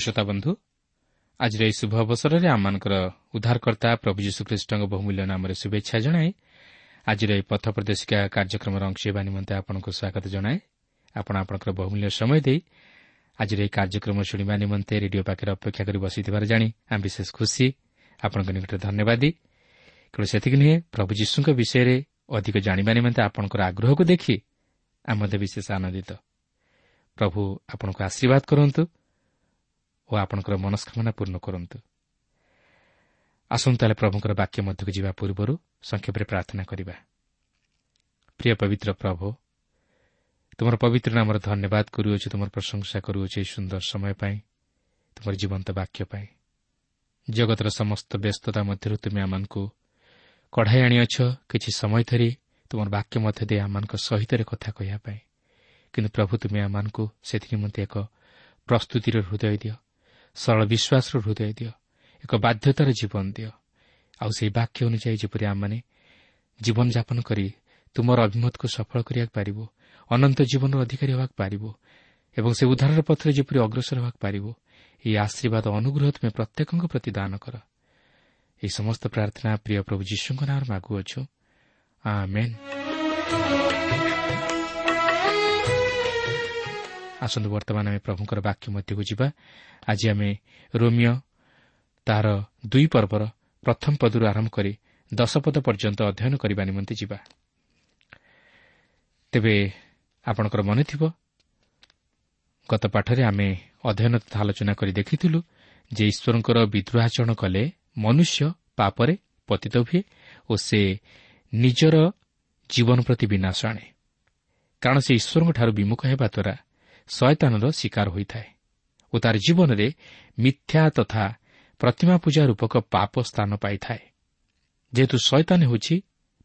ପ୍ରିୟ ଶ୍ରୋତା ବନ୍ଧୁ ଆଜିର ଏହି ଶୁଭ ଅବସରରେ ଆମମାନଙ୍କର ଉଦ୍ଧାରକର୍ତ୍ତା ପ୍ରଭୁ ଯୀଶୁଖ୍ରୀଷ୍ଟଙ୍କ ବହୁମୂଲ୍ୟ ନାମରେ ଶୁଭେଚ୍ଛା ଜଣାଏ ଆଜିର ଏହି ପଥ ପ୍ରଦର୍ଶିକା କାର୍ଯ୍ୟକ୍ରମର ଅଂଶ ହେବା ନିମନ୍ତେ ଆପଣଙ୍କୁ ସ୍ୱାଗତ ଜଣାଏ। ଆପଣ ଆପଣଙ୍କର ବହୁମୂଲ୍ୟ ସମୟ ଦେଇ ଆଜିର ଏହି କାର୍ଯ୍ୟକ୍ରମ ଶୁଣିବା ନିମନ୍ତେ ରେଡିଓ ପାଖରେ ଅପେକ୍ଷା କରି ବସିଥିବାର ଜାଣି ଆମେ ବିଶେଷ ଖୁସି। ଆପଣଙ୍କ ନିକଟରେ ଧନ୍ୟବାଦ। କେବଳ ସେତିକି ନୁହେଁ ପ୍ରଭୁ ଯୀଶୁଙ୍କ ବିଷୟରେ ଅଧିକ ଜାଣିବା ନିମନ୍ତେ ଆପଣଙ୍କର ଆଗ୍ରହକୁ ଦେଖି ଆମେ ମଧ୍ୟ ବିଶେଷ ଆନନ୍ଦିତ। ପ୍ରଭୁ ଆପଣଙ୍କୁ ଆଶୀର୍ବାଦ କରନ୍ତୁ। ଓ ଆପଣଙ୍କର ମନସ୍କାମନା ପୂର୍ଣ୍ଣ କରନ୍ତୁ। ଆସନ୍ତୁ ତାହେଲେ ପ୍ରଭୁଙ୍କର ବାକ୍ୟ ମଧ୍ୟକୁ ଯିବା ପୂର୍ବରୁ ସଂକ୍ଷେପରେ ପ୍ରାର୍ଥନା କରିବା। ପ୍ରିୟ ପବିତ୍ର ପ୍ରଭୁ ତୁମର ପବିତ୍ର ନାମର ଧନ୍ୟବାଦ କରୁଅଛୁ ତୁମର ପ୍ରଶଂସା କରୁଅଛୁ ଏହି ସୁନ୍ଦର ସମୟ ପାଇଁ ତୁମର ଜୀବନ୍ତ ବାକ୍ୟ ପାଇଁ। ଜଗତର ସମସ୍ତ ବ୍ୟସ୍ତତା ମଧ୍ୟରୁ ତୁମେ ଆମମାନଙ୍କୁ କଢ଼ାଇ ଆଣିଅଛ। କିଛି ସମୟ ଧରି ତୁମର ବାକ୍ୟ ମଧ୍ୟ ଦେଇ ଆମମାନଙ୍କ ସହିତ କଥା କହିବା ପାଇଁ। କିନ୍ତୁ ପ୍ରଭୁ ତୁମେ ଆମମାନଙ୍କୁ ସେଥି ନିମନ୍ତେ ଏକ ପ୍ରସ୍ତୁତିର ହୃଦୟ ଦିଅ। ସରଳ ବିଶ୍ୱାସର ହୃଦୟ ଦିଅ। ଏକ ବାଧ୍ୟତାର ଜୀବନ ଦିଅ। ଆଉ ସେହି ବାକ୍ୟ ଅନୁଯାୟୀ ଯେପରି ଆମମାନେ ଜୀବନଯାପନ କରି ତୁମର ଅଭିମତକୁ ସଫଳ କରିବାକୁ ପାରିବ ଅନନ୍ତ ଜୀବନର ଅଧିକାରୀ ହେବାକୁ ପାରିବ ଏବଂ ସେ ଉଦ୍ଧାରର ପଥରେ ଯେପରି ଅଗ୍ରସର ହେବାକୁ ପାରିବ ଏହି ଆଶୀର୍ବାଦ ଅନୁଗ୍ରହ ତୁମେ ପ୍ରତ୍ୟେକଙ୍କ ପ୍ରତି ଦାନ କର। ଏହି ସମସ୍ତ ପ୍ରାର୍ଥନା ପ୍ରିୟ ପ୍ରଭୁ ଯୀଶୁଙ୍କ ନାଁରେ ମାଗୁଅଛୁ। ଆସନ୍ତୁ ବର୍ତ୍ତମାନ ଆମେ ପ୍ରଭୁଙ୍କର ବାକ୍ୟ ମଧ୍ୟକୁ ଯିବା। ଆଜି ଆମେ ରୋମିଓ ତାହାର ଦୁଇ ପର୍ବର ପ୍ରଥମ ପଦରୁ ଆରମ୍ଭ କରି ଦଶପଦ ପର୍ଯ୍ୟନ୍ତ ଅଧ୍ୟୟନ କରିବା ନିମନ୍ତେ ଯିବା। ତେବେ ଆପଣଙ୍କର ମନେଥିବ ଗତ ପାଠରେ ଆମେ ଅଧ୍ୟୟନ ତଥା ଆଲୋଚନା କରି ଦେଖିଥିଲୁ ଯେ ଈଶ୍ୱରଙ୍କର ବିଦ୍ରୋହାଚରଣ କଲେ ମନୁଷ୍ୟ ପାପରେ ପତିତ ହୁଏ ଓ ସେ ନିଜର ଜୀବନ ପ୍ରତି ବିନାଶ ଆଣେ। କାରଣ ସେ ଈଶ୍ୱରଙ୍କଠାରୁ ବିମୁଖ ହେବା ଦ୍ୱାରା ଶୟତାନର ଶିକାର ହୋଇଥାଏ ଓ ତାର ଜୀବନରେ ମିଥ୍ୟା ତଥା ପ୍ରତିମା ପୂଜା ରୂପକ ପାପ ସ୍ଥାନ ପାଇଥାଏ। ଯେହେତୁ ଶୟତାନ ହେଉଛି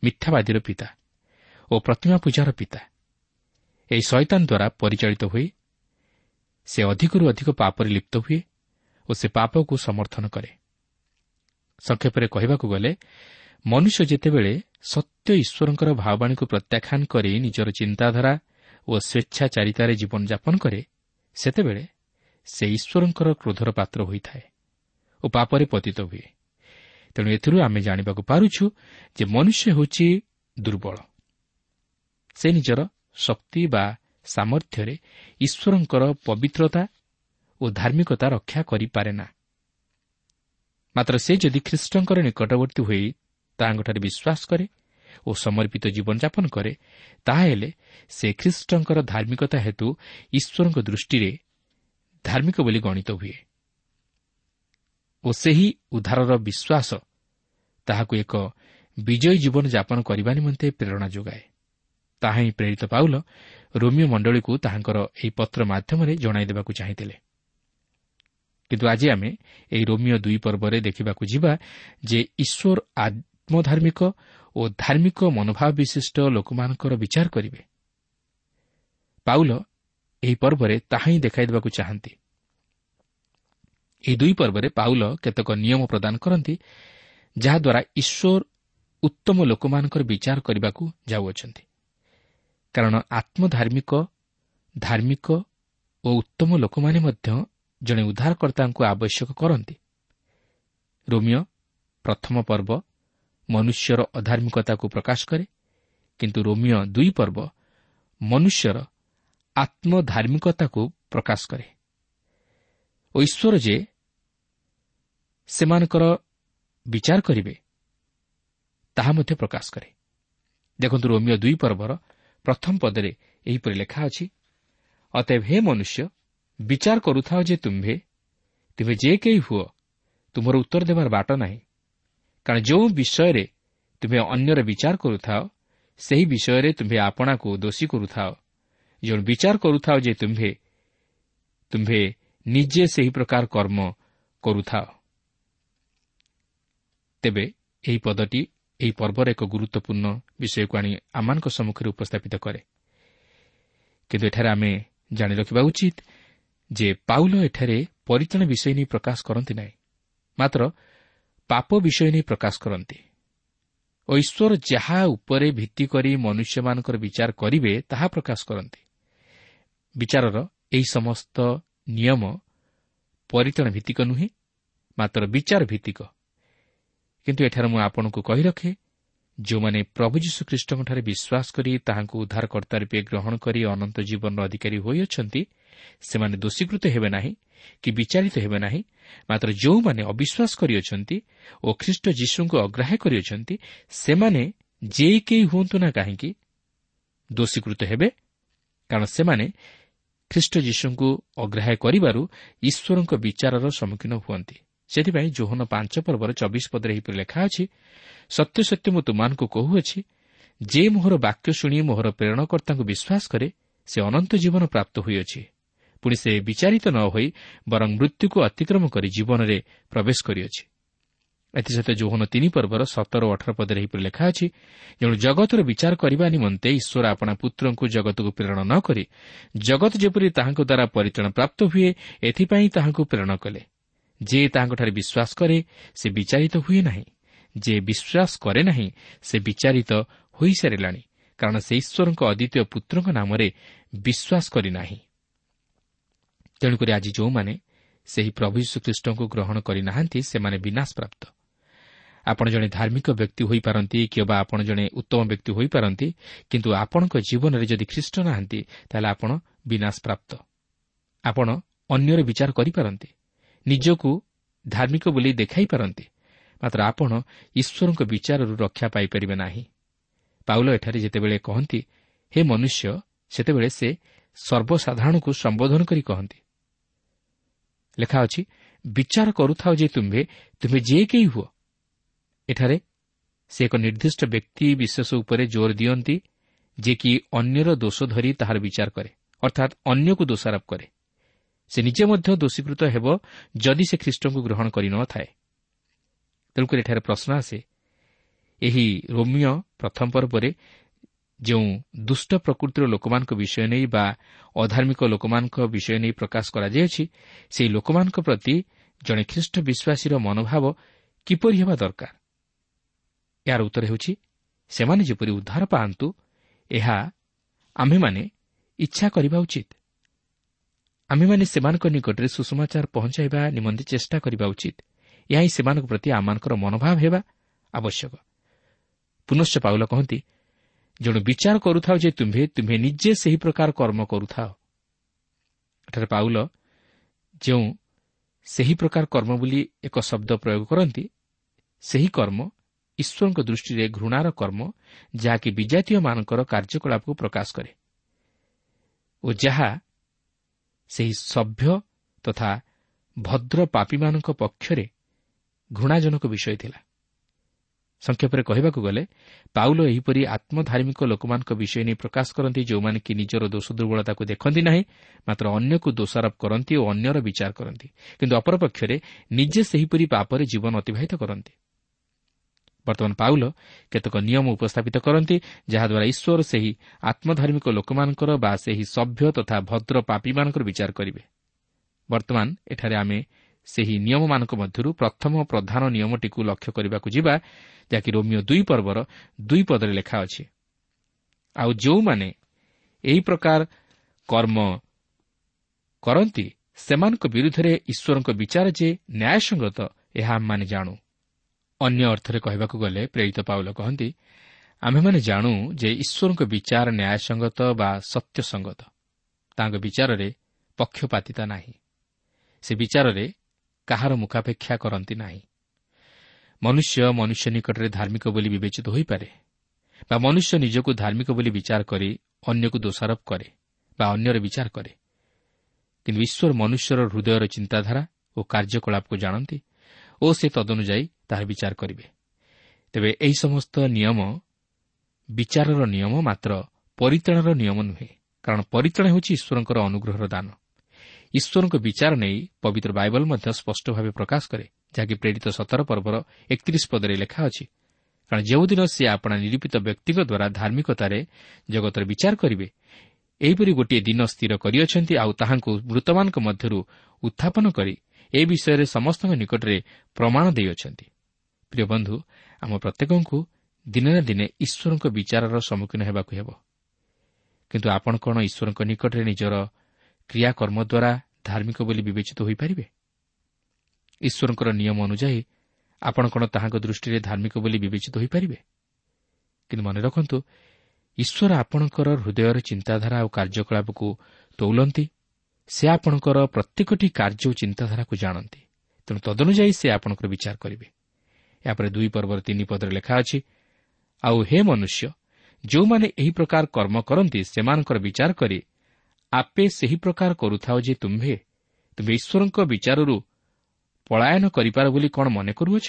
ମିଥ୍ୟାବାଦୀର ପିତା ଓ ପ୍ରତିମା ପୂଜାର ପିତା। ଏହି ଶୈତାନ ଦ୍ୱାରା ପରିଚାଳିତ ହୋଇ ସେ ଅଧିକରୁ ଅଧିକ ପାପରେ ଲିପ୍ତ ହୁଏ ଓ ସେ ପାପକୁ ସମର୍ଥନ କରେ। ସଂକ୍ଷେପରେ କହିବାକୁ ଗଲେ ମନୁଷ୍ୟ ଯେତେବେଳେ ସତ୍ୟ ଈଶ୍ୱରଙ୍କର ଭାବବାଣୀକୁ ପ୍ରତ୍ୟାଖ୍ୟାନ କରି ନିଜର ଚିନ୍ତାଧାରା ଓ ସ୍ୱେଚ୍ଛାଚାରିତାରେ ଜୀବନଯାପନ କରେ ସେତେବେଳେ ସେ ଈଶ୍ୱରଙ୍କର କ୍ରୋଧର ପାତ୍ର ହୋଇଥାଏ ଓ ପାପରେ ପତିତ ହୁଏ। ତେଣୁ ଏଥିରୁ ଆମେ ଜାଣିବାକୁ ପାରୁଛୁ ଯେ ମନୁଷ୍ୟ ହେଉଛି ଦୁର୍ବଳ। ସେ ନିଜର ଶକ୍ତି ବା ସାମର୍ଥ୍ୟରେ ଈଶ୍ୱରଙ୍କର ପବିତ୍ରତା ଓ ଧାର୍ମିକତା ରକ୍ଷା କରିପାରେ ନା। ମାତ୍ର ସେ ଯଦି ଖ୍ରୀଷ୍ଟଙ୍କର ନିକଟବର୍ତ୍ତୀ ହୋଇ ତାହାଙ୍କଠାରେ ବିଶ୍ୱାସ କରେ ଓ ସମର୍ପିତ ଜୀବନଯାପନ କରେ ତାହାହେଲେ ସେ ଖ୍ରୀଷ୍ଟଙ୍କର ଧାର୍ମିକତା ହେତୁ ଈଶ୍ୱରଙ୍କ ଦୃଷ୍ଟିରେ ଧାର୍ମିକ ବୋଲି ଗଣିତ ହୁଏ। ଓ ସେହି ଉଦ୍ଧାରର ବିଶ୍ୱାସ ତାହାକୁ ଏକ ବିଜୟୀ ଜୀବନଯାପନ କରିବା ନିମନ୍ତେ ପ୍ରେରଣା ଯୋଗାଏ। ତାହା ହିଁ ପ୍ରେରିତ ପାଉଲ ରୋମିଓ ମଣ୍ଡଳୀକୁ ତାହାଙ୍କର ଏହି ପତ୍ର ମାଧ୍ୟମରେ ଜଣାଇ ଦେବାକୁ ଚାହିଁଥିଲେ। କିନ୍ତୁ ଆଜି ଆମେ ଏହି ରୋମିଓ ଦୁଇ ପର୍ବରେ ଦେଖିବାକୁ ଯିବା ଯେ ଈଶ୍ୱର ଆତ୍ମଧାର୍ମିକ ଓ ଧାର୍ମିକ ମନୋଭାବ ବିଶିଷ୍ଟ ଲୋକମାନଙ୍କର ବିଚାର କରିବେ। ପାଉଲ ଏହି ପର୍ବରେ ତାହା ହିଁ ଦେଖାଇ ଦେବାକୁ ଚାହାନ୍ତି। ଏହି ଦୁଇ ପର୍ବରେ ପାଉଲ କେତେକ ନିୟମ ପ୍ରଦାନ କରନ୍ତି ଯାହାଦ୍ୱାରା ଈଶ୍ୱର ଉତ୍ତମ ଲୋକମାନଙ୍କର ବିଚାର କରିବାକୁ ଯାଉଅଛନ୍ତି। କାରଣ ଆତ୍ମଧାର୍ମିକ ଧାର୍ମିକ ଓ ଉତ୍ତମ ଲୋକମାନେ ମଧ୍ୟ ଜଣେ ଉଦ୍ଧାରକର୍ତ୍ତାଙ୍କୁ ଆବଶ୍ୟକ କରନ୍ତି। ରୋମିଓ ପ୍ରଥମ ପର୍ବ ମନୁଷ୍ୟର ଅଧାର୍ମିକତାକୁ ପ୍ରକାଶ କରେ କିନ୍ତୁ ରୋମିଓ ଦୁଇ ପର୍ବ ମନୁଷ୍ୟର ଆତ୍ମଧାର୍ମିକତାକୁ ପ୍ରକାଶ କରେ। ଓ ଈଶ୍ୱର ଯେ ସେମାନଙ୍କର ବିଚାର କରିବେ ତାହା ମଧ୍ୟ ପ୍ରକାଶ କରେ। ଦେଖନ୍ତୁ ରୋମିଓ ଦୁଇ ପର୍ବର ପ୍ରଥମ ପଦରେ ଏହିପରି ଲେଖା ଅଛି ଅତଏବ ହେ ମନୁଷ୍ୟ ବିଚାର କରୁଥାଅ ଯେ ତୁମ୍ଭେ ତୁମେ ଯେ କେହି ହୁଅ ତୁମର ଉତ୍ତର ଦେବାର ବାଟ ନାହିଁ। କାରଣ ଯେଉଁ ବିଷୟରେ ତୁମେ ଅନ୍ୟର ବିଚାର କରୁଥାଅ ସେହି ବିଷୟରେ ତୁମ୍ଭେ ଆପଣାକୁ ଦୋଷୀ କରୁଥାଅ। ଯେଉଁ ବିଚାର କରୁଥାଅ ଯେ ତୁମ୍ଭେ ତୁମ୍ଭେ ନିଜେ ସେହି ପ୍ରକାର କର୍ମ କରୁଥାଅ। ତେବେ ଏହି ପଦଟି ଏହି ପର୍ବର ଏକ ଗୁରୁତ୍ୱପୂର୍ଣ୍ଣ ବିଷୟକୁ ଆଣି ଆମମାନଙ୍କ ସମ୍ମୁଖରେ ଉପସ୍ଥାପିତ କରେ। କିନ୍ତୁ ଏଠାରେ ଆମେ ଜାଣି ରଖିବା ଉଚିତ ଯେ ପାଉଲ ଏଠାରେ ପରିତାଣ ବିଷୟ ନେଇ ପ୍ରକାଶ କରନ୍ତି ନାହିଁ। ମାତ୍ର ପାପ ବିଷୟ ନେଇ ପ୍ରକାଶ କରନ୍ତି। ଓ ଈଶ୍ୱର ଯାହା ଉପରେ ଭିତ୍ତି କରି ମନୁଷ୍ୟମାନଙ୍କର ବିଚାର କରିବେ ତାହା ପ୍ରକାଶ କରନ୍ତି। ବିଚାରର ଏହି ସମସ୍ତ ନିୟମ ପରିତାଣ ଭିତ୍ତିକ ନୁହେଁ ମାତ୍ର ବିଚାର ଭିତ୍ତିକ। କିନ୍ତୁ ଏଠାରେ ମୁଁ ଆପଣଙ୍କୁ କହି ରଖେ ଯେଉଁମାନେ ପ୍ରଭୁ ଯୀଶୁଖ୍ରୀଷ୍ଟଙ୍କଠାରେ ବିଶ୍ୱାସ କରି ତାହାଙ୍କୁ ଉଦ୍ଧାରକର୍ତ୍ତା ରୂପେ ଗ୍ରହଣ କରି ଅନନ୍ତ ଜୀବନର ଅଧିକାରୀ ହୋଇଅଛନ୍ତି ସେମାନେ ଦୋଷୀକୃତ ହେବେ ନାହିଁ କି ବିଚାରିତ ହେବେ ନାହିଁ ମାତ୍ର ଯେଉଁମାନେ ଅବିଶ୍ୱାସ କରିଅଛନ୍ତି ଓ ଖ୍ରୀଷ୍ଟ ଯୀଶୁଙ୍କୁ ଅଗ୍ରାହ୍ୟ କରିଅଛନ୍ତି ସେମାନେ ଯେ କେହି ହୁଅନ୍ତୁ ନା କାହିଁକି ଦୋଷୀକୃତ ହେବେ? କାରଣ ସେମାନେ ଖ୍ରୀଷ୍ଟ ଯୀଶୁଙ୍କୁ ଅଗ୍ରାହ୍ୟ କରିବାରୁ ଈଶ୍ୱରଙ୍କ ବିଚାରର ସମ୍ମୁଖୀନ ହୁଅନ୍ତି। ସେଥିପାଇଁ ଜୋହନ ପାଞ୍ଚ ପର୍ବର ଚବିଶ ପଦରେ ଏହିପରି ଲେଖା ଅଛି ସତ୍ୟ ସତ୍ୟ ମୁଁ ତୁମମାନଙ୍କୁ କହୁଅଛି ଯେ ମୋହର ବାକ୍ୟ ଶୁଣି ମୋହର ପ୍ରେରଣକର୍ତ୍ତାଙ୍କୁ ବିଶ୍ୱାସ କରେ ସେ ଅନନ୍ତ ଜୀବନ ପ୍ରାପ୍ତ ହୋଇଅଛି। ପୁଣି ସେ ବିଚାରିତ ନ ହୋଇ ବରଂ ମୃତ୍ୟୁକୁ ଅତିକ୍ରମ କରି ଜୀବନରେ ପ୍ରବେଶ କରିଅଛି। ଏଥିସହିତ ଯୌହନ ତିନି ପର୍ବର ସତର ଓ ଅଠର ପଦରେ ଏହିପରି ଲେଖା ଅଛି ଯେଣୁ ଜଗତର ବିଚାର କରିବା ନିମନ୍ତେ ଈଶ୍ୱର ଆପଣା ପୁତ୍ରଙ୍କୁ ଜଗତକୁ ପ୍ରେରଣ ନ କରି ଜଗତ ଯେପରି ତାହାଙ୍କ ଦ୍ୱାରା ପରିଚାଳନା ପ୍ରାପ୍ତ ହୁଏ ଏଥିପାଇଁ ତାହାଙ୍କୁ ପ୍ରେରଣ କଲେ। ଯେ ତାହାଙ୍କଠାରେ ବିଶ୍ୱାସ କରେ ସେ ବିଚାରିତ ହୁଏ ନାହିଁ। ଯେ ବିଶ୍ୱାସ କରେ ନାହିଁ ସେ ବିଚାରିତ ହୋଇସାରିଲାଣି କାରଣ ସେ ଈଶ୍ୱରଙ୍କ ଅଦ୍ୱିତୀୟ ପୁତ୍ରଙ୍କ ନାମରେ ବିଶ୍ୱାସ କରିନାହିଁ ତେଣୁକରି ଆଜି ଯେଉଁମାନେ ସେହି ପ୍ରଭୁ ଯୀଶୁଖ୍ରୀଷ୍ଟଙ୍କୁ ଗ୍ରହଣ କରିନାହାନ୍ତି ସେମାନେ ବିନାଶ ପ୍ରାପ୍ତ ଆପଣ ଜଣେ ଧାର୍ମିକ ବ୍ୟକ୍ତି ହୋଇପାରନ୍ତି କିମ୍ବା ଆପଣ ଜଣେ ଉତ୍ତମ ବ୍ୟକ୍ତି ହୋଇପାରନ୍ତି କିନ୍ତୁ ଆପଣଙ୍କ ଜୀବନରେ ଯଦି ଖ୍ରୀଷ୍ଟ ନାହାନ୍ତି ତାହେଲେ ଆପଣ ବିନାଶ ପ୍ରାପ୍ତ ଆପଣ ଅନ୍ୟର ବିଚାର କରିପାରନ୍ତି। ନିଜକୁ ଧାର୍ମିକ ବୋଲି ଦେଖାଇ ପାରନ୍ତି। ମାତ୍ର ଆପଣ ଈଶ୍ୱରଙ୍କ ବିଚାରରୁ ରକ୍ଷା ପାଇପାରିବେ ନାହିଁ। ପାଉଲ ଏଠାରେ ଯେତେବେଳେ କହନ୍ତି ହେ ମନୁଷ୍ୟ ସେତେବେଳେ ସେ ସର୍ବସାଧାରଣଙ୍କୁ ସମ୍ବୋଧନ କରି କହନ୍ତି। ଲେଖା ଅଛି ବିଚାର କରୁଥାଉ ଯେ ତୁମ୍ଭେ ତୁମେ ଯେ କେହି ହୁଅ। ଏଠାରେ ସେ ଏକ ନିର୍ଦ୍ଦିଷ୍ଟ ବ୍ୟକ୍ତି ବିଶେଷ ଉପରେ ଜୋର ଦିଅନ୍ତି ଯେ କି ଅନ୍ୟର ଦୋଷ ଧରି ତାହାର ବିଚାର କରେ ଅର୍ଥାତ୍ ଅନ୍ୟକୁ ଦୋଷାରୋପ କରେ। ସେ ନିଜେ ମଧ୍ୟ ଦୋଷୀକୃତ ହେବ ଯଦି ସେ ଖ୍ରୀଷ୍ଟଙ୍କୁ ଗ୍ରହଣ କରିନଥାଏ ତେଣୁକରି ଏଠାରେ ପ୍ରଶ୍ନ ଆସେ ଏହି ରୋମିଓ ପ୍ରଥମ ପର୍ବରେ ଯେଉଁ ଦୁଷ୍ଟ ପ୍ରକୃତିର ଲୋକମାନଙ୍କ ବିଷୟ ନେଇ ବା ଅଧାର୍ମିକ ଲୋକମାନଙ୍କ ବିଷୟ ନେଇ ପ୍ରକାଶ କରାଯାଇଅଛି ସେହି ଲୋକମାନଙ୍କ ପ୍ରତି ଜଣେ ଖ୍ରୀଷ୍ଟ ବିଶ୍ୱାସୀର ମନୋଭାବ କିପରି ହେବା ଦରକାର? ଏହାର ଉତ୍ତର ହେଉଛି ସେମାନେ ଯେପରି ଉଦ୍ଧାର ପାଆନ୍ତୁ ଏହା ଆମ୍ଭେମାନେ ଇଚ୍ଛା କରିବା ଉଚିତ। ଆମ୍ଭେମାନେ ସେମାନଙ୍କ ନିକଟରେ ସୁଷମାଚାର ପହଞ୍ଚାଇବା ନିମନ୍ତେ ଚେଷ୍ଟା କରିବା ଉଚିତ। ଏହା ହିଁ ସେମାନଙ୍କ ପ୍ରତି ଆମମାନଙ୍କର ମନୋଭାବ ହେବା ଆବଶ୍ୟକ। ପୁନଶ୍ଚ ପାଉଲ କହନ୍ତି ଜଣେ ବିଚାର କରୁଥାଉ ଯେ ତୁମ୍ଭେ ତୁମ୍ଭେ ନିଜେ ସେହି ପ୍ରକାର କର୍ମ କରୁଥାଅ। ଏଠାରେ ପାଉଲ ଯେଉଁ ସେହି ପ୍ରକାର କର୍ମ ବୋଲି ଏକ ଶବ୍ଦ ପ୍ରୟୋଗ କରନ୍ତି ସେହି କର୍ମ ଈଶ୍ୱରଙ୍କ ଦୃଷ୍ଟିରେ ଘୃଣାର କର୍ମ ଯାହାକି ବିଜାତୀୟମାନଙ୍କର କାର୍ଯ୍ୟକଳାପକୁ ପ୍ରକାଶ କରେ। ଓ ଯାହା ସେହି ସଭ୍ୟ ତଥା ଭଦ୍ର ପାପୀମାନଙ୍କ ପକ୍ଷରେ ଘୃଣାଜନକ ବିଷୟ ଥିଲା। ସଂକ୍ଷେପରେ କହିବାକୁ ଗଲେ ପାଉଲ ଏହିପରି ଆତ୍ମଧାର୍ମିକ ଲୋକମାନଙ୍କ ବିଷୟ ନେଇ ପ୍ରକାଶ କରନ୍ତି ଯେଉଁମାନେ କି ନିଜର ଦୋଷ ଦୁର୍ବଳତାକୁ ଦେଖନ୍ତି ନାହିଁ ମାତ୍ର ଅନ୍ୟକୁ ଦୋଷାରୋପ କରନ୍ତି ଓ ଅନ୍ୟର ବିଚାର କରନ୍ତି। କିନ୍ତୁ ଅପରପକ୍ଷରେ ନିଜେ ସେହିପରି ପାପରେ ଜୀବନ ଅତିବାହିତ କରନ୍ତି। ବର୍ତ୍ତମାନ ପାଉଲ କେତେକ ନିୟମ ଉପସ୍ଥାପିତ କରନ୍ତି ଯାହାଦ୍ୱାରା ଈଶ୍ୱର ସେହି ଆତ୍ମଧାର୍ମିକ ଲୋକମାନଙ୍କର ବା ସେହି ସଭ୍ୟ ତଥା ଭଦ୍ର ପାପୀମାନଙ୍କର ବିଚାର କରିବେ। ବର୍ତ୍ତମାନ ଏଠାରେ ଆମେ ସେହି ନିୟମମାନଙ୍କ ମଧ୍ୟରୁ ପ୍ରଥମ ପ୍ରଧାନ ନିୟମଟିକୁ ଲକ୍ଷ୍ୟ କରିବାକୁ ଯିବା ଯାହାକି ରୋମିଓ ଦୁଇ ପର୍ବର ଦୁଇ ପଦରେ ଲେଖା ଅଛି। ଆଉ ଯେଉଁମାନେ ଏହି ପ୍ରକାର କର୍ମ କରନ୍ତି ସେମାନଙ୍କ ବିରୁଦ୍ଧରେ ଈଶ୍ୱରଙ୍କ ବିଚାର ଯେ ନ୍ୟାୟସଙ୍ଗତ ଏହା ଆମମାନେ ଜାଣୁ। ଅନ୍ୟ ଅର୍ଥରେ କହିବାକୁ ଗଲେ ପ୍ରେରିତ ପାଉଲ କହନ୍ତି ଆମ୍ଭେମାନେ ଜାଣୁ ଯେ ଈଶ୍ୱରଙ୍କ ବିଚାର ନ୍ୟାୟସଙ୍ଗତ ବା ସତ୍ୟସଙ୍ଗତ। ତାଙ୍କ ବିଚାରରେ ପକ୍ଷପାତିତା ନାହିଁ। ସେ ବିଚାରରେ କାହାର ମୁଖାପେକ୍ଷା କରନ୍ତି ନାହିଁ। ମନୁଷ୍ୟ ମନୁଷ୍ୟ ନିକଟରେ ଧାର୍ମିକ ବୋଲି ବିବେଚିତ ହୋଇପାରେ ବା ମନୁଷ୍ୟ ନିଜକୁ ଧାର୍ମିକ ବୋଲି ବିଚାର କରି ଅନ୍ୟକୁ ଦୋଷାରୋପ କରେ ବା ଅନ୍ୟର ବିଚାର କରେ। କିନ୍ତୁ ଈଶ୍ୱର ମନୁଷ୍ୟର ହୃଦୟର ଚିନ୍ତାଧାରା ଓ କାର୍ଯ୍ୟକଳାପକୁ ଜାଣନ୍ତି ଓ ସେ ତଦନୁଯାୟୀ ତାହାର ବିଚାର କରିବେ। ତେବେ ଏହି ସମସ୍ତ ନିୟମ ବିଚାରର ନିୟମ ମାତ୍ର ପରିତ୍ରାଣର ନିୟମ ନୁହେଁ କାରଣ ପରିତ୍ରାଣ ହେଉଛି ଈଶ୍ୱରଙ୍କର ଅନୁଗ୍ରହର ଦାନ। ଈଶ୍ୱରଙ୍କ ବିଚାର ନେଇ ପବିତ୍ର ବାଇବଲ ମଧ୍ୟ ସ୍ପଷ୍ଟ ଭାବେ ପ୍ରକାଶ କରେ ଯାହାକି ପ୍ରେରିତ ସତର ପର୍ବର ଏକତିରିଶ ପଦରେ ଲେଖା ଅଛି। କାରଣ ଯେଉଁଦିନ ସେ ଆପଣା ନିରୂପିତ ବ୍ୟକ୍ତିଙ୍କ ଦ୍ୱାରା ଧାର୍ମିକତାରେ ଜଗତର ବିଚାର କରିବେ ଏହିପରି ଗୋଟିଏ ଦିନ ସ୍ଥିର କରିଅଛନ୍ତି ଆଉ ତାହାଙ୍କୁ ମୃତମାନଙ୍କ ମଧ୍ୟରୁ ଉତ୍ଥାପନ କରି ଏ ବିଷୟରେ ସମସ୍ତଙ୍କ ନିକଟରେ ପ୍ରମାଣ ଦେଇଅଛନ୍ତି। ପ୍ରିୟ ବନ୍ଧୁ ଆମ ପ୍ରତ୍ୟେକଙ୍କୁ ଦିନେ ନା ଦିନେ ଈଶ୍ୱରଙ୍କ ବିଚାରର ସମ୍ମୁଖୀନ ହେବାକୁ ହେବ। କିନ୍ତୁ ଆପଣ କ'ଣ ଈଶ୍ୱରଙ୍କ ନିକଟରେ ନିଜର କ୍ରିୟାକର୍ମ ଦ୍ୱାରା ଧାର୍ମିକ ବୋଲି ବିବେଚିତ ହୋଇପାରିବେ? ଈଶ୍ୱରଙ୍କର ନିୟମ ଅନୁଯାୟୀ ଆପଣ କ'ଣ ତାହାଙ୍କ ଦୃଷ୍ଟିରେ ଧାର୍ମିକ ବୋଲି ବିବେଚିତ ହୋଇପାରିବେ? କିନ୍ତୁ ମନେ ରଖନ୍ତୁ ଈଶ୍ୱର ଆପଣଙ୍କର ହୃଦୟର ଚିନ୍ତାଧାରା ଓ କାର୍ଯ୍ୟକଳାପକୁ ତୋଲନ୍ତି ସେ ଆପଣଙ୍କର ପ୍ରତ୍ୟେକଟି କାର୍ଯ୍ୟ ଓ ଚିନ୍ତାଧାରାକୁ ଜାଣନ୍ତି। ତେଣୁ ତଦନୁଯାୟୀ ସେ ଆପଣଙ୍କର ବିଚାର କରିବେ। ଏହାପରେ ଦୁଇ ପର୍ବର ତିନି ପଦରେ ଲେଖା ଅଛି ଆଉ ହେ ମନୁଷ୍ୟ ଯେଉଁମାନେ ଏହି ପ୍ରକାର କର୍ମ କରନ୍ତି ସେମାନଙ୍କର ବିଚାର କରି ଆପେ ସେହି ପ୍ରକାର କରୁଥାଉ ଯେ ତୁମ୍ଭେ ତୁମେ ଈଶ୍ୱରଙ୍କ ବିଚାରରୁ ପଳାୟନ କରିପାର ବୋଲି କ'ଣ ମନେ କରୁଅଛ?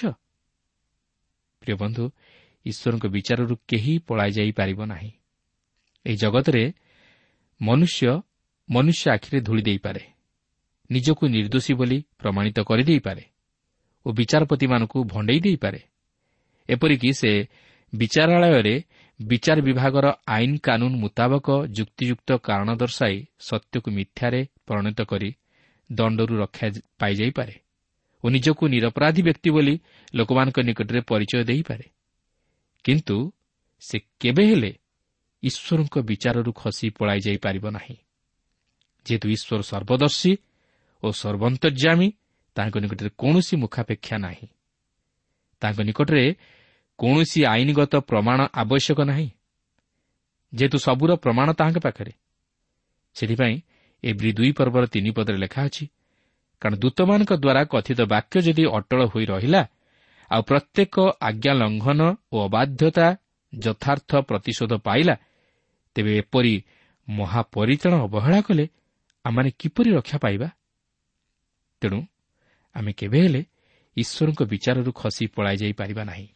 ପ୍ରିୟ ବନ୍ଧୁ ଈଶ୍ୱରଙ୍କ ବିଚାରରୁ କେହି ପଳାଇ ଯାଇପାରିବ ନାହିଁ। ଏହି ଜଗତରେ ମନୁଷ୍ୟ ମନୁଷ୍ୟ ଆଖିରେ ଧୂଳି ଦେଇପାରେ ନିଜକୁ ନିର୍ଦ୍ଦୋଷୀ ବୋଲି ପ୍ରମାଣିତ କରିଦେଇପାରେ। ଓ ବିଚାରପତିମାନଙ୍କୁ ଭଣ୍ଡେଇ ଦେଇପାରେ। ଏପରିକି ସେ ବିଚାରାଳୟରେ ବିଚାର ବିଭାଗର ଆଇନ କାନୁନ ମୁତାବକ ଯୁକ୍ତିଯୁକ୍ତ କାରଣ ଦର୍ଶାଇ ସତ୍ୟକୁ ମିଥ୍ୟାରେ ପରିଣତ କରି ଦଣ୍ଡରୁ ରକ୍ଷା ପାଇଯାଇପାରେ ଓ ନିଜକୁ ନିରପରାଧୀ ବ୍ୟକ୍ତି ବୋଲି ଲୋକମାନଙ୍କ ନିକଟରେ ପରିଚୟ ଦେଇପାରେ। କିନ୍ତୁ ସେ କେବେ ହେଲେ ଈଶ୍ୱରଙ୍କ ବିଚାରରୁ ଖସି ପଳାଇ ଯାଇପାରିବ ନାହିଁ। ଯେହେତୁ ଈଶ୍ୱର ସର୍ବଦର୍ଶୀ ଓ ସର୍ବନ୍ତର୍ଯ୍ୟାମୀ ତାଙ୍କ ନିକଟରେ କୌଣସି ମୁଖାପେକ୍ଷା ନାହିଁ। ତାଙ୍କ ନିକଟରେ କୌଣସି ଆଇନଗତ ପ୍ରମାଣ ଆବଶ୍ୟକ ନାହିଁ। ଯେହେତୁ ସବୁର ପ୍ରମାଣ ତାହାଙ୍କ ପାଖରେ। ସେଥିପାଇଁ ଏଭ୍ରି ଦୁଇ ପର୍ବର ତିନି ପଦରେ ଲେଖା ଅଛି କାରଣ ଦୂତମାନଙ୍କ ଦ୍ୱାରା କଥିତ ବାକ୍ୟ ଯଦି ଅଟଳ ହୋଇ ରହିଲା ଆଉ ପ୍ରତ୍ୟେକ ଆଜ୍ଞା ଲଙ୍ଘନ ଓ ଅବାଧ୍ୟତା ଯଥାର୍ଥ ପ୍ରତିଶୋଧ ପାଇଲା ତେବେ ଏପରି ମହାପରିତାଣ ଅବହେଳା କଲେ ଆମମାନେ କିପରି ରକ୍ଷା ପାଇବା? ତେଣୁ ଆମେ କେବେ ହେଲେ ଈଶ୍ୱରଙ୍କ ବିଚାରରୁ ଖସି ପଳାଇ ଯାଇପାରିବା ନାହିଁ।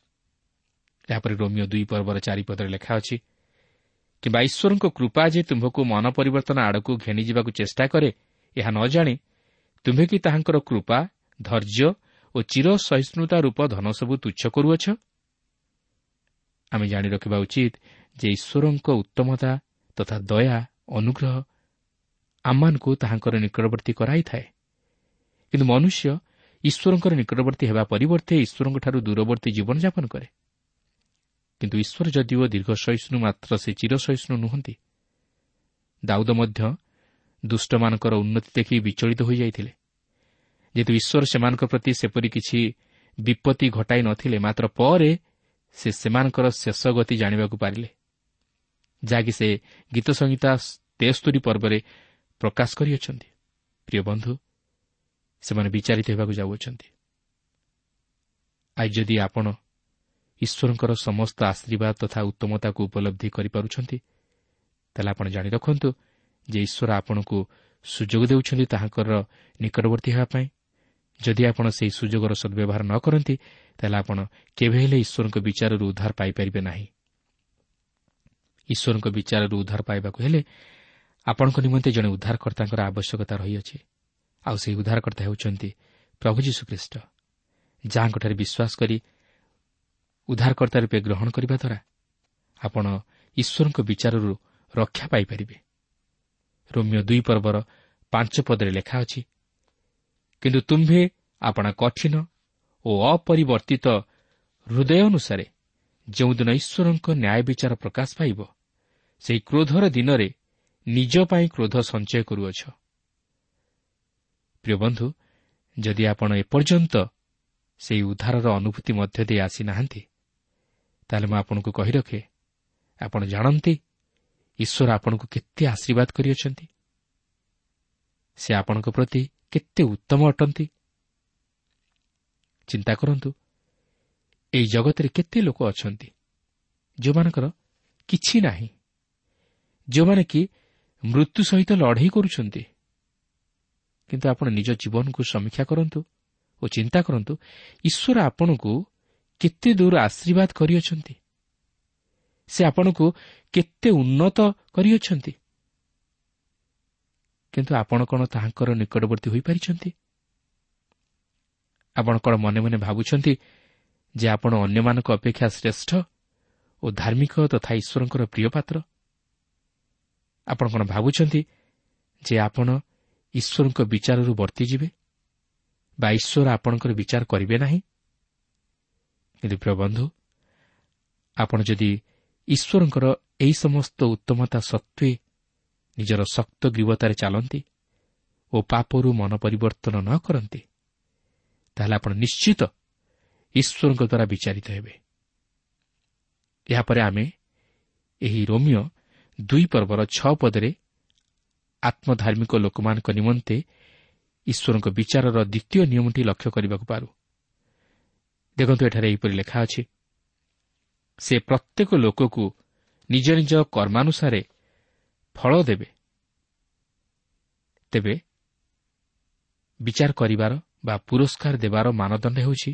ଏହାପରେ ରୋମିଓ ଦୁଇ ପର୍ବର ଚାରିପଦରେ ଲେଖା ଅଛି କିମ୍ବା ଈଶ୍ୱରଙ୍କ କୃପା ଯେ ତୁମ୍ଭକୁ ମନ ପରିବର୍ତ୍ତନ ଆଡ଼କୁ ଘେଣିଯିବାକୁ ଚେଷ୍ଟା କରେ ଏହା ନ ଜାଣି ତୁମ୍ଭେ କି ତାହାଙ୍କର କୃପା ଧୈର୍ଯ୍ୟ ଓ ଚିର ସହିଷ୍ଣୁତା ରୂପ ଧନ ସବୁ ତୁଚ୍ଛ କରୁଅଛ? ଆମେ ଜାଣି ରଖିବା ଉଚିତ ଯେ ଈଶ୍ୱରଙ୍କ ଉତ୍ତମତା ତଥା ଦୟା ଅନୁଗ୍ରହ ଆମମାନଙ୍କୁ ତାହାଙ୍କର ନିକଟବର୍ତ୍ତୀ କରାଇଥାଏ। କିନ୍ତୁ ମନୁଷ୍ୟ ଈଶ୍ୱରଙ୍କର ନିକଟବର୍ତ୍ତୀ ହେବା ପରିବର୍ତ୍ତେ ଈଶ୍ୱରଙ୍କଠାରୁ ଦୂରବର୍ତ୍ତୀ ଜୀବନଯାପନ କରେ। କିନ୍ତୁ ଈଶ୍ୱର ଯଦିଓ ଦୀର୍ଘ ସହିଷ୍ଣୁ ମାତ୍ର ସେ ଚିର ସହିଷ୍ଣୁ ନୁହନ୍ତି ଦାଉଦ ମଧ୍ୟ ଦୁଷ୍ଟମାନଙ୍କର ଉନ୍ନତି ଦେଖି ବିଚଳିତ ହୋଇଯାଇଥିଲେ। ଯେହେତୁ ଈଶ୍ୱର ସେମାନଙ୍କ ପ୍ରତି ସେପରି କିଛି ବିପତ୍ତି ଘଟାଇ ନଥିଲେ ମାତ୍ର ପରେ ସେ ସେମାନଙ୍କର ଶେଷ ଗତି ଜାଣିବାକୁ ପାରିଲେ ଯାହାକି ସେ ଗୀତ ସଂହିତା ତେସ୍ତରୀ ପର୍ବରେ ପ୍ରକାଶ କରିଅଛନ୍ତି। ପ୍ରିୟ ବନ୍ଧୁ ସେମାନେ ବିଚାରିତ ହେବାକୁ ଯାଉଅଛନ୍ତି। ଆଜି ଯଦି ଆପଣ ଈଶ୍ୱରଙ୍କର ସମସ୍ତ ଆଶୀର୍ବାଦ ତଥା ଉତ୍ତମତାକୁ ଉପଲବ୍ଧି କରିପାରୁଛନ୍ତି ତାହେଲେ ଆପଣ ଜାଣି ରଖନ୍ତୁ ଯେ ଈଶ୍ୱର ଆପଣଙ୍କୁ ସୁଯୋଗ ଦେଉଛନ୍ତି ତାହାଙ୍କର ନିକଟବର୍ତ୍ତୀ ହେବା ପାଇଁ। ଯଦି ଆପଣ ସେହି ସୁଯୋଗର ସଦ୍ବ୍ୟବହାର ନ କରନ୍ତି ତାହେଲେ ଆପଣ କେବେ ହେଲେ ଈଶ୍ୱରଙ୍କ ବିଚାରରୁ ଉଦ୍ଧାର ପାଇପାରିବେ ନାହିଁ। ଈଶ୍ୱରଙ୍କ ବିଚାରରୁ ଉଦ୍ଧାର ପାଇବାକୁ ହେଲେ ଆପଣଙ୍କ ନିମନ୍ତେ ଜଣେ ଉଦ୍ଧାରକର୍ତ୍ତାଙ୍କର ଆବଶ୍ୟକତା ରହିଅଛି। ଆଉ ସେହି ଉଦ୍ଧାରକର୍ତ୍ତା ହେଉଛନ୍ତି ପ୍ରଭୁ ଯୀଶୁଖ୍ରୀଷ୍ଟ। ଯାହାଙ୍କଠାରେ ବିଶ୍ୱାସ କରି ଉଦ୍ଧାରକର୍ତ୍ତା ରୂପେ ଗ୍ରହଣ କରିବା ଦ୍ୱାରା ଆପଣ ଈଶ୍ୱରଙ୍କ ବିଚାରରୁ ରକ୍ଷା ପାଇପାରିବେ। ରୋମିଓ ଦୁଇ ପର୍ବର ପାଞ୍ଚ ପଦରେ ଲେଖା ଅଛି କିନ୍ତୁ ତୁମ୍ଭେ ଆପଣା କଠିନ ଓ ଅପରିବର୍ତ୍ତିତ ହୃଦୟ ଅନୁସାରେ ଯେଉଁଦିନ ଈଶ୍ୱରଙ୍କ ନ୍ୟାୟ ବିଚାର ପ୍ରକାଶ ପାଇବ ସେହି କ୍ରୋଧର ଦିନରେ ନିଜ ପାଇଁ କ୍ରୋଧ ସଞ୍ଚୟ କରୁଅଛ। ପ୍ରିୟ ବନ୍ଧୁ ଯଦି ଆପଣ ଏପର୍ଯ୍ୟନ୍ତ ସେହି ଉଦ୍ଧାରର ଅନୁଭୂତି ମଧ୍ୟ ଦେଇ ଆସିନାହାନ୍ତି ତାହେଲେ ମୁଁ ଆପଣଙ୍କୁ କହି ରଖେ ଆପଣ ଜାଣନ୍ତି ଈଶ୍ୱର ଆପଣଙ୍କୁ କେତେ ଆଶୀର୍ବାଦ କରିଅଛନ୍ତି। ସେ ଆପଣଙ୍କ ପ୍ରତି କେତେ ଉତ୍ତମ ଅଟନ୍ତି। ଚିନ୍ତା କରନ୍ତୁ ଏହି ଜଗତରେ କେତେ ଲୋକ ଅଛନ୍ତି ଯେଉଁମାନଙ୍କର କିଛି ନାହିଁ ଯେଉଁମାନେ କି ମୃତ୍ୟୁ ସହିତ ଲଢ଼େଇ କରୁଛନ୍ତି। କିନ୍ତୁ ଆପଣ ନିଜ ଜୀବନକୁ ସମୀକ୍ଷା କରନ୍ତୁ ଓ ଚିନ୍ତା କରନ୍ତୁ ଈଶ୍ୱର ଆପଣଙ୍କୁ କେତେ ଦୂର ଆଶୀର୍ବାଦ କରିଅଛନ୍ତି? ସେ ଆପଣଙ୍କୁ କେତେ ଉନ୍ନତ କରିଅଛନ୍ତି? କିନ୍ତୁ ଆପଣ କ'ଣ ତାହାଙ୍କର ନିକଟବର୍ତ୍ତୀ ହୋଇପାରିଛନ୍ତି? ଆପଣ କ'ଣ ମନେ ମନେ ଭାବୁଛନ୍ତି ଯେ ଆପଣ ଅନ୍ୟମାନଙ୍କ ଅପେକ୍ଷା ଶ୍ରେଷ୍ଠ ଓ ଧାର୍ମିକ ତଥା ଈଶ୍ୱରଙ୍କର ପ୍ରିୟ ପାତ୍ର ଆପଣ କ'ଣ ଭାବୁଛନ୍ତି ଯେ ଆପଣ ଈଶ୍ୱରଙ୍କ ବିଚାରରୁ ବର୍ତ୍ତିଯିବେ? ବା ଈଶ୍ୱର ଆପଣଙ୍କର ବିଚାର କରିବେ ନାହିଁ? କିନ୍ତୁ ପ୍ରିୟ ବନ୍ଧୁ ଆପଣ ଯଦି ଈଶ୍ୱରଙ୍କର ଏହି ସମସ୍ତ ଉତ୍ତମତା ସତ୍ତ୍ୱେ ନିଜର ଶକ୍ତ ଗ୍ରୀବତାରେ ଚାଲନ୍ତି ଓ ପାପରୁ ମନ ପରିବର୍ତ୍ତନ ନ କରନ୍ତି ତାହେଲେ ଆପଣ ନିଶ୍ଚିତ ଈଶ୍ୱରଙ୍କ ଦ୍ୱାରା ବିଚାରିତ ହେବେ। ଏହାପରେ ଆମେ ଏହି ରୋମିଓ ଦୁଇ ପର୍ବର ଛଅ ପଦରେ ଆତ୍ମଧାର୍ମିକ ଲୋକମାନଙ୍କ ନିମନ୍ତେ ଈଶ୍ୱରଙ୍କ ବିଚାରର ଦ୍ୱିତୀୟ ନିୟମଟି ଲକ୍ଷ୍ୟ କରିବାକୁ ପାରୁ। ଦେଖନ୍ତୁ ଏଠାରେ ଏହିପରି ଲେଖା ଅଛି ସେ ପ୍ରତ୍ୟେକ ଲୋକକୁ ନିଜ ନିଜ କର୍ମାନୁସାରେ ଫଳ ଦେବେ। ତେବେ ବିଚାର କରିବାର ବା ପୁରସ୍କାର ଦେବାର ମାନଦଣ୍ଡ ହେଉଛି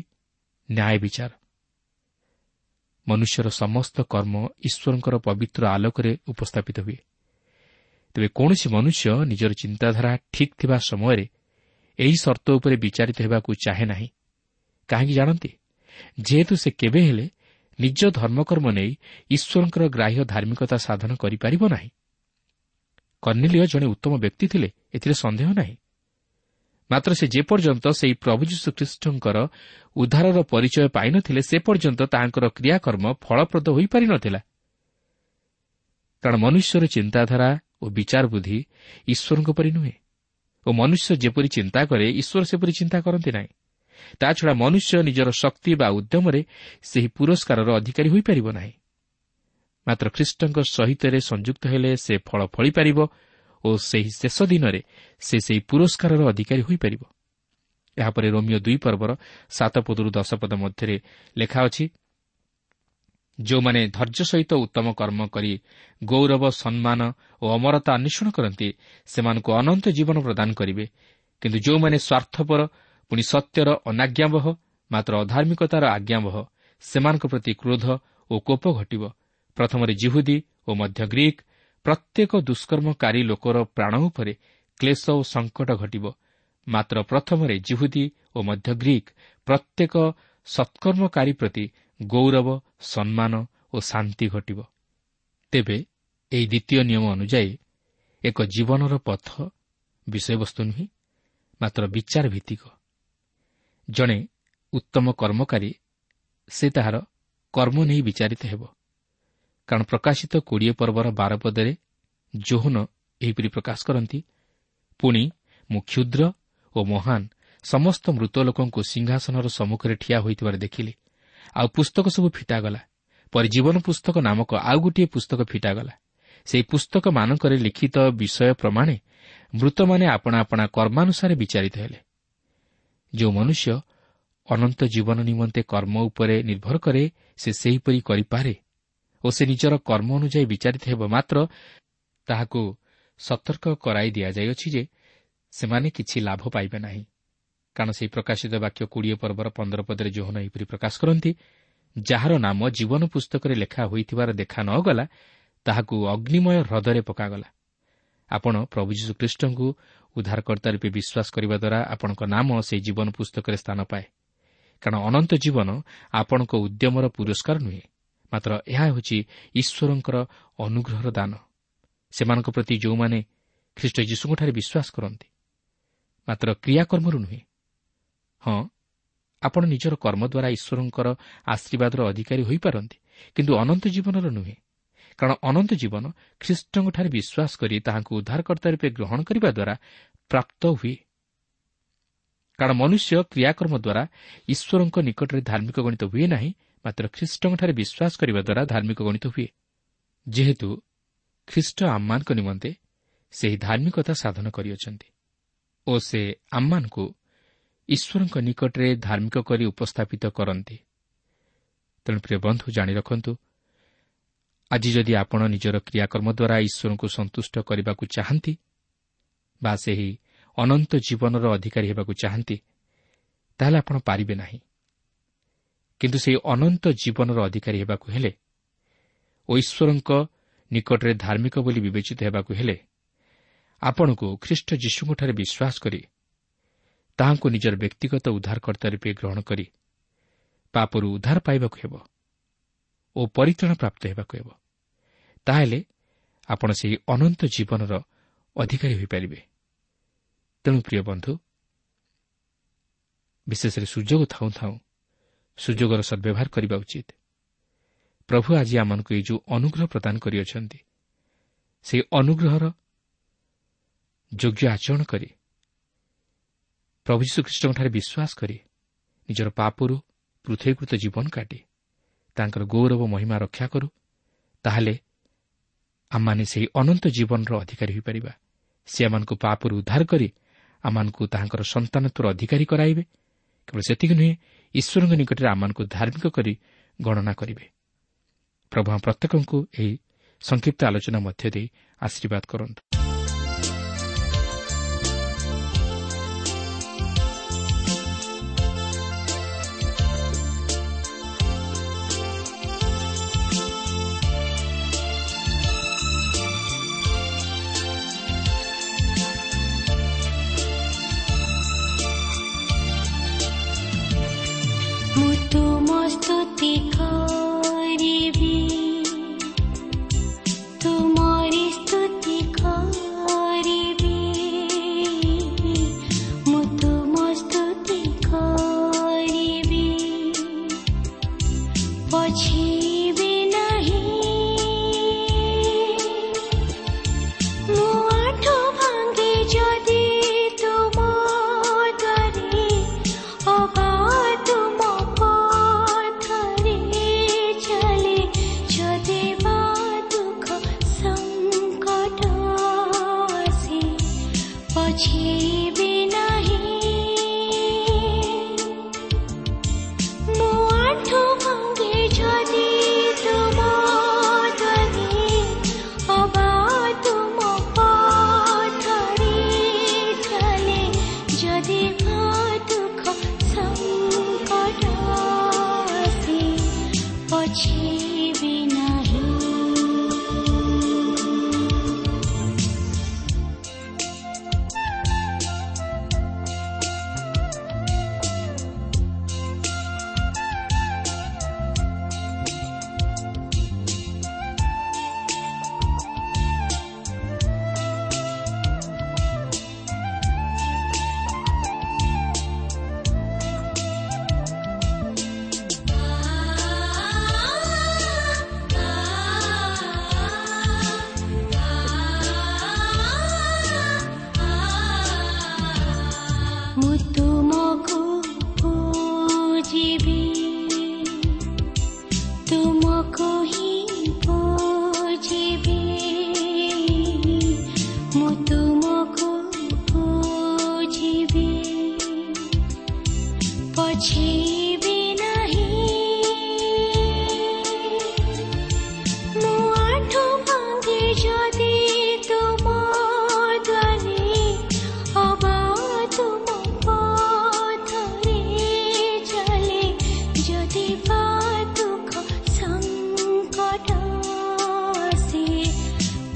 ନ୍ୟାୟ ବିଚାର। ମନୁଷ୍ୟର ସମସ୍ତ କର୍ମ ଈଶ୍ୱରଙ୍କର ପବିତ୍ର ଆଲୋକରେ ଉପସ୍ଥାପିତ ହୁଏ। ତେବେ କୌଣସି ମନୁଷ୍ୟ ନିଜର ଚିନ୍ତାଧାରା ଠିକ୍ ଥିବା ସମୟରେ ଏହି ସର୍ତ୍ତ ଉପରେ ବିଚାରିତ ହେବାକୁ ଚାହେଁ ନାହିଁ। କାହିଁକି ଜାଣନ୍ତି? ଯେହେତୁ ସେ କେବେ ହେଲେ ନିଜ ଧର୍ମକର୍ମ ନେଇ ଈଶ୍ୱରଙ୍କର ଗ୍ରାହ୍ୟ ଧାର୍ମିକତା ସାଧନ କରିପାରିବ ନାହିଁ। କର୍ଣ୍ଣିଲିୟ ଜଣେ ଉତ୍ତମ ବ୍ୟକ୍ତି ଥିଲେ ଏଥିରେ ସନ୍ଦେହ ନାହିଁ। ମାତ୍ର ସେ ଯେପର୍ଯ୍ୟନ୍ତ ସେହି ପ୍ରଭୁ ଯୀଶୁଖ୍ରୀଷ୍ଟଙ୍କର ଉଦ୍ଧାରର ପରିଚୟ ପାଇନଥିଲେ ସେ ପର୍ଯ୍ୟନ୍ତ ତାହାଙ୍କର କ୍ରିୟାକର୍ମ ଫଳପ୍ରଦ ହୋଇପାରିନଥିଲା। କାରଣ ମନୁଷ୍ୟର ଚିନ୍ତାଧାରା ଓ ବିଚାର ବୁଦ୍ଧି ଈଶ୍ୱରଙ୍କ ପରି ନୁହେଁ। ଓ ମନୁଷ୍ୟ ଯେପରି ଚିନ୍ତା କରେ ଈଶ୍ୱର ସେପରି ଚିନ୍ତା କରନ୍ତି ନାହିଁ। ତାଛଡ଼ା ମନୁଷ୍ୟ ନିଜର ଶକ୍ତି ବା ଉଦ୍ୟମରେ ସେହି ପୁରସ୍କାରର ଅଧିକାରୀ ହୋଇପାରିବ ନାହିଁ। ମାତ୍ର ଖ୍ରୀଷ୍ଟଙ୍କ ସହିତ ସଂଯୁକ୍ତ ହେଲେ ସେ ଫଳ ଫଳିପାରିବ ଓ ସେହି ଶେଷ ଦିନରେ ସେ ସେହି ପୁରସ୍କାରର ଅଧିକାରୀ ହୋଇପାରିବ। ଏହାପରେ ରୋମିଓ ଦୁଇ ପର୍ବର ସାତ ପଦରୁ ଦଶ ପଦ ମଧ୍ୟରେ ଲେଖା ଅଛି ଯେଉଁମାନେ ଧୈର୍ଯ୍ୟ ସହିତ ଉତ୍ତମ କର୍ମ କରି ଗୌରବ ସମ୍ମାନ ଓ ଅମରତା ଅନ୍ୱେଷଣ କରନ୍ତି ସେମାନଙ୍କୁ ଅନନ୍ତ ଜୀବନ ପ୍ରଦାନ କରିବେ। କିନ୍ତୁ ଯେଉଁମାନେ ସ୍ୱାର୍ଥପର ପୁଣି ସତ୍ୟର ଅନାଜ୍ଞାବହ ମାତ୍ର ଅଧାର୍ମିକତାର ଆଜ୍ଞାବହ ସେମାନଙ୍କ ପ୍ରତି କ୍ରୋଧ ଓ କୋପ ଘଟିବ। ପ୍ରଥମରେ ଜିହୁଦୀ ଓ ମଧ୍ୟ ଗ୍ରୀକ୍ ପ୍ରତ୍ୟେକ ଦୁଷ୍କର୍ମକାରୀ ଲୋକର ପ୍ରାଣ ଉପରେ କ୍ଲେଶ ଓ ସଙ୍କଟ ଘଟିବ। ମାତ୍ର ପ୍ରଥମରେ ଜିହୁଦୀ ଓ ମଧ୍ୟ ଗ୍ରୀକ୍ ପ୍ରତ୍ୟେକ ସତ୍କର୍ମକାରୀ ପ୍ରତି ଗୌରବ ସମ୍ମାନ ଓ ଶାନ୍ତି ଘଟିବ। ତେବେ ଏହି ଦ୍ୱିତୀୟ ନିୟମ ଅନୁଯାୟୀ ଏକ ଜୀବନର ପଥ ବିଷୟବସ୍ତୁ ନୁହେଁ ମାତ୍ର ବିଚାର ଭିତ୍ତିକ ଜଣେ ଉତ୍ତମ କର୍ମକାରୀ ସେ ତାହାର କର୍ମ ନେଇ ବିଚାରିତ ହେବ। କାରଣ ପ୍ରକାଶିତ କୋଡ଼ିଏ ପର୍ବର ବାରପଦରେ ଜୋହନ ଏହିପରି ପ୍ରକାଶ କରନ୍ତି ପୁଣି ମୁଁ କ୍ଷୁଦ୍ର ଓ ମହାନ ସମସ୍ତ ମୃତ ଲୋକଙ୍କୁ ସିଂହାସନର ସମ୍ମୁଖରେ ଠିଆ ହୋଇଥିବାର ଦେଖିଲି। ଆଉ ପୁସ୍ତକ ସବୁ ଫିଟାଗଲା। ପରେ ଜୀବନ ପୁସ୍ତକ ନାମକ ଆଉ ଗୋଟିଏ ପୁସ୍ତକ ଫିଟାଗଲା। ସେହି ପୁସ୍ତକମାନଙ୍କରେ ଲିଖିତ ବିଷୟ ପ୍ରମାଣେ ମୃତମାନେ ଆପଣା ଆପଣା କର୍ମାନୁସାରେ ବିଚାରିତ ହେଲେ। ଯେଉଁ ମନୁଷ୍ୟ ଅନନ୍ତ ଜୀବନ ନିମନ୍ତେ କର୍ମ ଉପରେ ନିର୍ଭର କରେ ସେ ସେହିପରି କରିପାରେ ଓ ସେ ନିଜର କର୍ମ ଅନୁଯାୟୀ ବିଚାରିତ ହେବ ମାତ୍ର ତାହାକୁ ସତର୍କ କରାଇ ଦିଆଯାଇଅଛି ଯେ ସେମାନେ କିଛି ଲାଭ ପାଇବେ ନାହିଁ। କାରଣ ସେହି ପ୍ରକାଶିତ ବାକ୍ୟ କୋଡ଼ିଏ ପର୍ବର ପନ୍ଦର ପଦରେ ଜୋହନ ଏହିପରି ପ୍ରକାଶ କରନ୍ତି ଯାହାର ନାମ ଜୀବନ ପୁସ୍ତକରେ ଲେଖା ହୋଇଥିବାର ଦେଖା ନ ଗଲା ତାହାକୁ ଅଗ୍ନିମୟ ହ୍ରଦରେ ପକାଗଲା। ଆପଣ ପ୍ରଭୁ ଯୀଶୁଖ୍ରୀଷ୍ଟଙ୍କୁ ଉଦ୍ଧାରକର୍ତ୍ତା ରୂପେ ବିଶ୍ୱାସ କରିବା ଦ୍ୱାରା ଆପଣଙ୍କ ନାମ ସେହି ଜୀବନ ପୁସ୍ତକରେ ସ୍ଥାନ ପାଏ। କାରଣ ଅନନ୍ତ ଜୀବନ ଆପଣଙ୍କ ଉଦ୍ୟମର ପୁରସ୍କାର ନୁହେଁ ମାତ୍ର ଏହା ହେଉଛି ଈଶ୍ୱରଙ୍କର ଅନୁଗ୍ରହର ଦାନ। ସେମାନଙ୍କ ପ୍ରତି ଯେଉଁମାନେ ଖ୍ରୀଷ୍ଟ ଯୀଶୁଙ୍କଠାରେ ବିଶ୍ୱାସ କରନ୍ତି ମାତ୍ର କ୍ରିୟାକର୍ମରୁ ନୁହେଁ ହଁ ଆପଣ ନିଜର କର୍ମ ଦ୍ୱାରା ଈଶ୍ୱରଙ୍କର ଆଶୀର୍ବାଦର ଅଧିକାରୀ ହୋଇପାରନ୍ତି କିନ୍ତୁ ଅନନ୍ତ ଜୀବନର ନୁହେଁ। କାରଣ ଅନନ୍ତ ଜୀବନ ଖ୍ରୀଷ୍ଟଙ୍କଠାରେ ବିଶ୍ୱାସ କରି ତାହାଙ୍କୁ ଉଦ୍ଧାରକର୍ତ୍ତା ରୂପେ ଗ୍ରହଣ କରିବା ଦ୍ୱାରା ପ୍ରାପ୍ତ ହୁଏ। କାରଣ ମନୁଷ୍ୟ କ୍ରିୟାକର୍ମ ଦ୍ୱାରା ଈଶ୍ୱରଙ୍କ ନିକଟରେ ଧାର୍ମିକ ଗଣିତ ହୁଏ ନାହିଁ ମାତ୍ର ଖ୍ରୀଷ୍ଟଙ୍କଠାରେ ବିଶ୍ୱାସ କରିବା ଦ୍ୱାରା ଧାର୍ମିକ ଗଣିତ ହୁଏ। ଯେହେତୁ ଖ୍ରୀଷ୍ଟ ଆମମାନଙ୍କ ନିମନ୍ତେ ସେହି ଧାର୍ମିକତା ସାଧନ କରିଅଛନ୍ତି ଓ ସେ ଆମମାନଙ୍କୁ ଈଶ୍ୱରଙ୍କ ନିକଟରେ ଧାର୍ମିକ କରି ଉପସ୍ଥାପିତ କରନ୍ତି। ତେଣୁ ପ୍ରିୟ ବନ୍ଧୁ ଜାଣି ରଖନ୍ତୁ ଆଜି ଯଦି ଆପଣ ନିଜର କ୍ରିୟାକର୍ମ ଦ୍ୱାରା ଈଶ୍ୱରଙ୍କୁ ସନ୍ତୁଷ୍ଟ କରିବାକୁ ଚାହାନ୍ତି ବା ସେହି ଅନନ୍ତ ଜୀବନର ଅଧିକାରୀ ହେବାକୁ ଚାହାନ୍ତି ତାହେଲେ ଆପଣ ପାରିବେ ନାହିଁ। କିନ୍ତୁ ସେହି ଅନନ୍ତ ଜୀବନର ଅଧିକାରୀ ହେବାକୁ ହେଲେ ଓ ଈଶ୍ୱରଙ୍କ ନିକଟରେ ଧାର୍ମିକ ବୋଲି ବିବେଚିତ ହେବାକୁ ହେଲେ ଆପଣଙ୍କୁ ଖ୍ରୀଷ୍ଟ ଯୀଶୁଙ୍କଠାରେ ବିଶ୍ୱାସ କରି ତାହାଙ୍କୁ ନିଜର ବ୍ୟକ୍ତିଗତ ଉଦ୍ଧାରକର୍ତ୍ତା ରୂପେ ଗ୍ରହଣ କରି ପାପରୁ ଉଦ୍ଧାର ପାଇବାକୁ ହେବ ଓ ପରିତ୍ରାଣ ପ୍ରାପ୍ତ ହେବାକୁ ହେବ। ତାହେଲେ ଆପଣ ସେହି ଅନନ୍ତ ଜୀବନର ଅଧିକାରୀ ହୋଇପାରିବେ। ତେଣୁ ପ୍ରିୟ ବନ୍ଧୁ ବିଶେଷରେ ସୁଯୋଗ ଥାଉଁ ଥାଉଁ ସୁଯୋଗର ସଦ୍ବ୍ୟବହାର କରିବା ଉଚିତ। ପ୍ରଭୁ ଆଜି ଆମମାନଙ୍କୁ ଏହି ଯେଉଁ ଅନୁଗ୍ରହ ପ୍ରଦାନ କରିଅଛନ୍ତି ସେହି ଅନୁଗ୍ରହର ଯୋଗ୍ୟ ଆଚରଣ କରି ପ୍ରଭୁ ଯୀଶୁଖ୍ରୀଷ୍ଟଙ୍କଠାରେ ବିଶ୍ୱାସ କରି ନିଜର ପାପରୁ ପୃଥକୀକୃତ ଜୀବନ କାଟି ତାଙ୍କର ଗୌରବ ମହିମା ରକ୍ଷା କରୁ ତାହେଲେ ଆମମାନେ ସେହି ଅନନ୍ତ ଜୀବନର ଅଧିକାରୀ ହୋଇପାରିବା। ସେ ଆମମାନଙ୍କୁ ପାପରୁ ଉଦ୍ଧାର କରି ଆମମାନଙ୍କୁ ତାହାଙ୍କର ସନ୍ତାନତ୍ୱର ଅଧିକାରୀ କରାଇବେ। କେବଳ ସେତିକି ନୁହେଁ ଈଶ୍ୱରଙ୍କ ନିକଟରେ ଆମମାନଙ୍କୁ ଧାର୍ମିକ କରି ଗଣନା କରିବେ। ପ୍ରଭୁ ପ୍ରତ୍ୟେକଙ୍କୁ ଏହି ସଂକ୍ଷିପ୍ତ ଆଲୋଚନା ମଧ୍ୟ ଦେଇ ଆଶୀର୍ବାଦ କରନ୍ତୁ।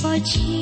পছি